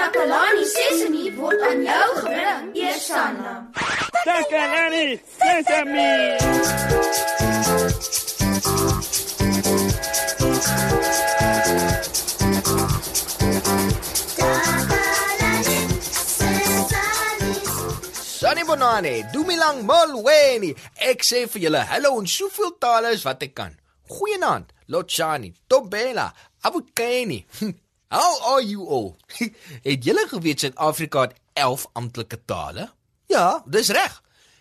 Takalani Sesemi word aan jou gebring, Eersanna. Takalani Sesemi. Sunny Bonani, Dumilang Molweni. Ek sê vir julle, hallo en soveel tale as wat ek kan. Goeienaand, Lotshani, Tobela, Abukeni. How are you all? het julle geweet Suid-Afrika het 11 amptelike tale? Ja, dis reg.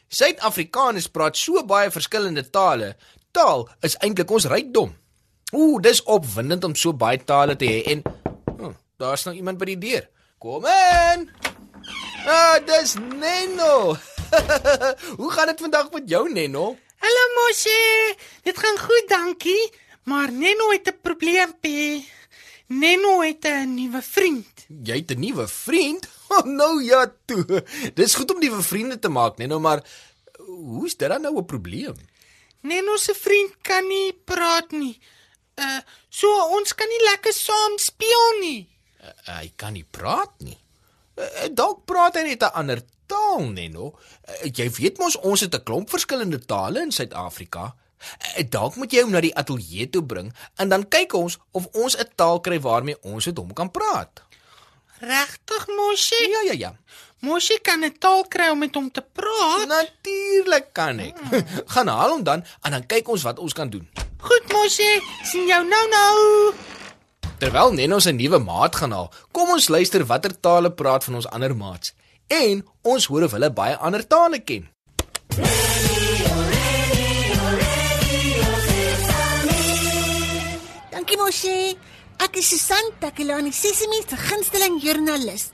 Suid-Afrikaners praat so baie verskillende tale. Taal is eintlik ons rykdom. Ooh, dis opwindend om so baie tale te hê en oh, daar's nou iemand by die deur. Kom in. Ah, dis Neno. Hoe gaan dit vandag met jou Neno? Hallo Mosie, dit gaan goed, dankie. Maar Neno het 'n probleempie. Neno het 'n nuwe vriend. Jy het 'n nuwe vriend? Oh, nou ja toe. Dis goed om nuwe vriende te maak, Neno, maar hoe's dit dan nou 'n probleem? Neno se vriend kan nie praat nie. Uh, so ons kan nie lekker saam speel nie. Uh, hy kan nie praat nie. Uh, dalk praat hy net 'n ander taal, Neno. Uh, jy weet mos ons het 'n klomp verskillende tale in Suid-Afrika. Uh, dalk moet jy hom na die ateljee toe bring en dan kyk ons of ons 'n taal kry waarmee ons met hom kan praat. Regtig, Mosie? Ja, ja, ja. Mosie kan 'n taal kry om met hom te praat. Natuurlik kan ek. Hmm. Gaan haal hom dan en dan kyk ons wat ons kan doen. Goed, Mosie. sien jou nou nou. Terwyl Neno se nuwe maat gaan haal, kom ons luister watter tale praat van ons ander maats. En ons hoor of hulle baie ander tale ken. Dankie Moshi. Ek is Susan Takelani Sesimi se gunsteling joernalis.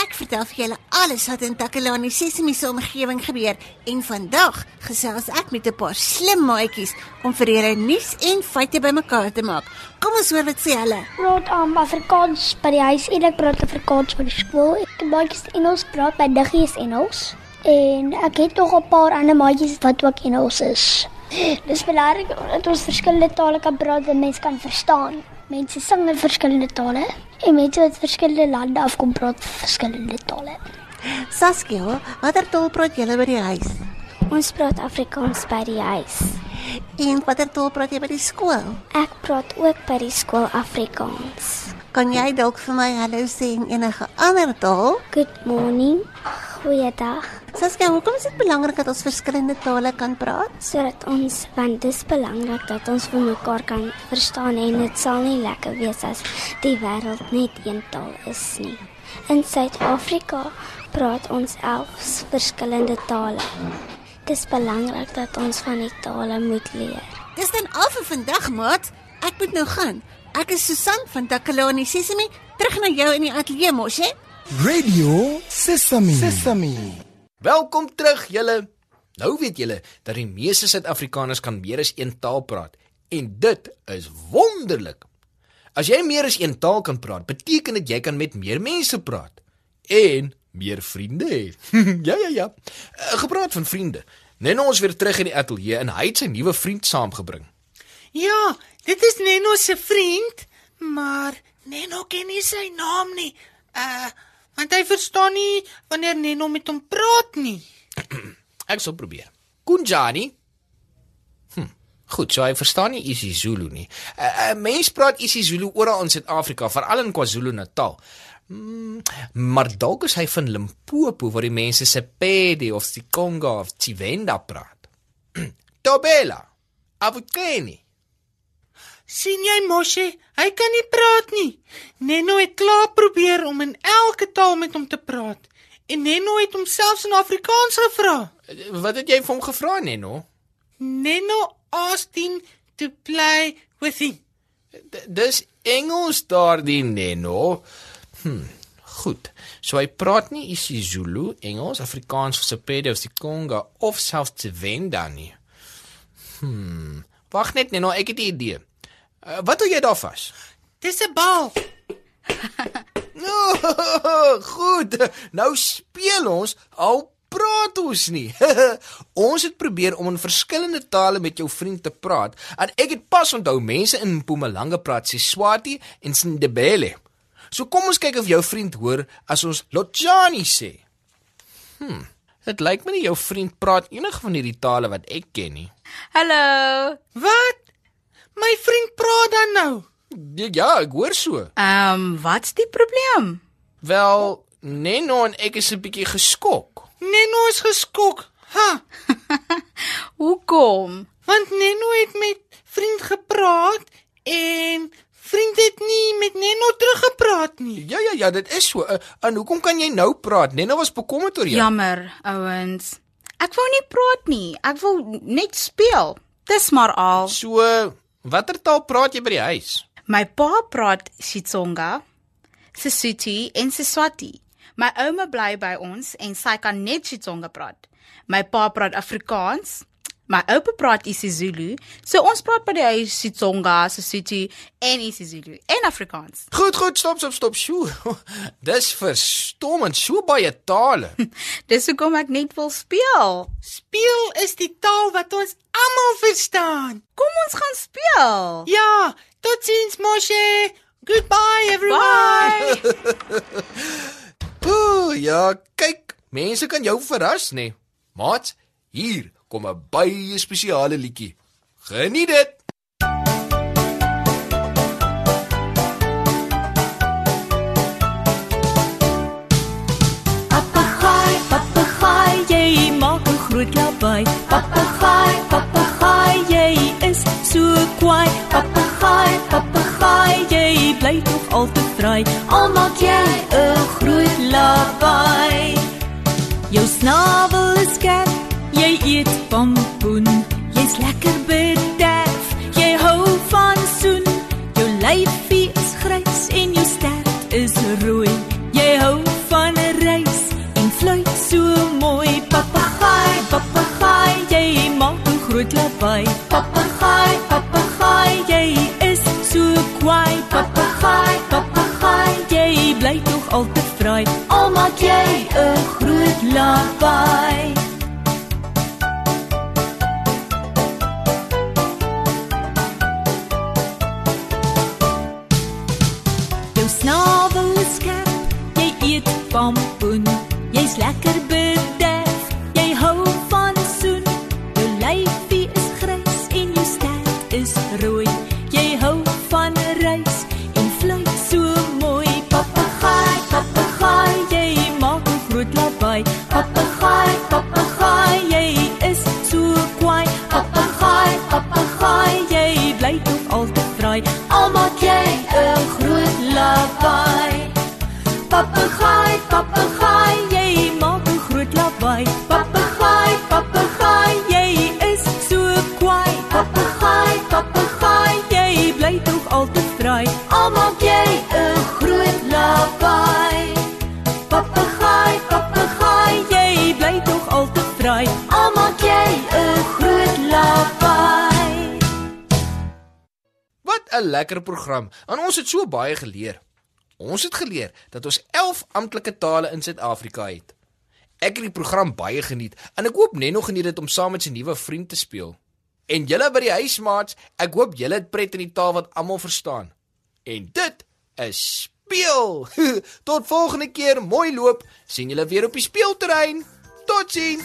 Ek vertel vir julle alles wat in Takelani Sesimi se omgewing gebeur en vandag gesels ek met 'n paar slim maatjies om vir julle nuus en feite bymekaar te maak. Kom ons hoor wat sê hulle. praat um, Afrikaans by die huis en ek praat Afrikaans by die skool. Ek maatjies Engels praat by Diggies Engels en ek het nog 'n paar ander maatjies wat ook Engels is. Dis belangrik dat ons verskillende tale kan praat en mense kan verstaan. Mense sing in verskillende tale en mense wat verskillende lande afkom praat verskillende tale. Saskia, watter taal praat julle by die huis? Ons praat Afrikaans by die huis. En watter taal praat jy by die skool? Ek praat ook by die skool Afrikaans. Kan jy dalk vir my hallo sê in enige ander taal? Good morning. Goeiedag. Saskia, hoekom is dit belangrik dat ons verskillende tale kan praat? sodat ons want dit is belangrik dat ons vir mekaar kan verstaan en dit sal nie lekker wees as die wêreld net een taal is nie. In Suid-Afrika praat ons 11 verskillende tale. Dis belangrik dat ons van die tale moet leer. Dis dan al vir vandag, maat. Ek moet nou gaan. Ek is Susan van Takalani Sesimi, terug na jou in die ateljee mos, hè? Radio Sesame. Sesame. Welkom terug julle. Nou weet julle dat die meeste Suid-Afrikaners kan meer as een taal praat en dit is wonderlik. As jy meer as een taal kan praat, beteken dit jy kan met meer mense praat en meer vriende hê. ja ja ja. Uh, gepraat van vriende. Neno ons weer terug in die ateljee en hy het sy nuwe vriend saamgebring. Ja, dit is Neno se vriend, maar Neno ken nie sy naam nie. Uh, want hy verstaan nie wanneer Neno met hom praat nie. Ek sal probeer. Kunjani. Hm. Goed, so hy verstaan nie isiZulu nie. 'n uh, uh, Mens praat isiZulu oral in Suid-Afrika, veral in KwaZulu-Natal. Mm, maar dalk is hy van Limpopo waar die mense Sepedi of Sikonga of Tshivenda praat. Tobela. Abukeni. Sien jy Moshi? Hy kan nie praat nie. Neno het klaar probeer om in elke taal met hom te praat. En Neno het homself in Afrikaans gevra. Wat het jy vir hom gevra, Neno? Neno asked him to play with him. D dis Engels daardie Neno. Hm. Goed. So hy praat nie isiZulu, Engels, Afrikaans of Sepedi of Sikonga of selfs Tshivenda nie. Hm. Wag net Neno, ek het 'n idee. Uh, wat wil jy daar vas? Dis 'n bal. Oh, goed. Nou speel ons al praat ons nie. ons het probeer om in verskillende tale met jou vriend te praat. En ek het pas onthou mense in Mpumalanga praat Siswati en Sindebele. So kom ons kyk of jou vriend hoor as ons Lotjani sê. Hm. Dit lyk my nie jou vriend praat enige van hierdie tale wat ek ken nie. Hallo. Wat? My vriend praat dan nou. Ja, ja ek hoor so. Ehm, um, wat's die probleem? Wel, Neno en ek is 'n bietjie geskok. Neno is geskok. Ha, Hoekom? want Neno het met vriend gepraat en vriend het nie met Neno teruggepraat nie. Ja ja ja, dit is so. Uh, en hoekom kan jy nou praat? Neno was bekommerd oor jou. Jammer, ouens. Ek wou nie praat nie. Ek wou net speel. Dis maar al. So, watter taal praat jy by die huis? My pa praat Xitsonga, Sesotho en Seswati. My ouma bly by ons en sy kan net Xitsonga praat. My pa praat Afrikaans. My oupa praat isiZulu. So ons praat by die huis Xitsonga, Sesotho en isiZulu en Afrikaans. Goed, goed, stop, stop, stop. Sjoe. Dis verstommend, so baie tale. Dis hoekom ek net wil speel. Speel is die taal wat ons almal verstaan. Kom ons gaan speel. Ja, totsiens Moshe. Goodbye everyone. Bye. Ooh, ja, kyk, mense kan jou verras, nê. Maat, hier kom 'n baie spesiale liedjie. Geniet dit. Maak jy 'n groot lawaai. Jou snavel is skerp, jy eet pompoen. Jy's lekker bederf, jy hou van soen. Jou lyfie is grys en jou stert is rooi. Jy hou van 'n reis en fluit so mooi. Papegaai, papegaai, jy maak 'n groot lawaai. Papegaai, al te vry. Al maak jy 'n groot lawaai. Jou 'n lekker program. En ons het so baie geleer. Ons het geleer dat ons 11 amptelike tale in Suid-Afrika het. Ek het die program baie geniet en ek hoop Nenno geniet dit om saam met sy nuwe vriend te speel. En julle by die huismaats, ek hoop julle het pret in die taal wat almal verstaan. En dit is speel. Tot volgende keer, mooi loop. sien julle weer op die speelterrein. Totsiens.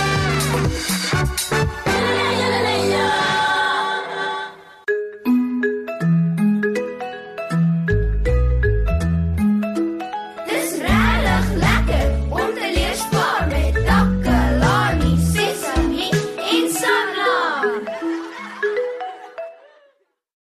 Thank you.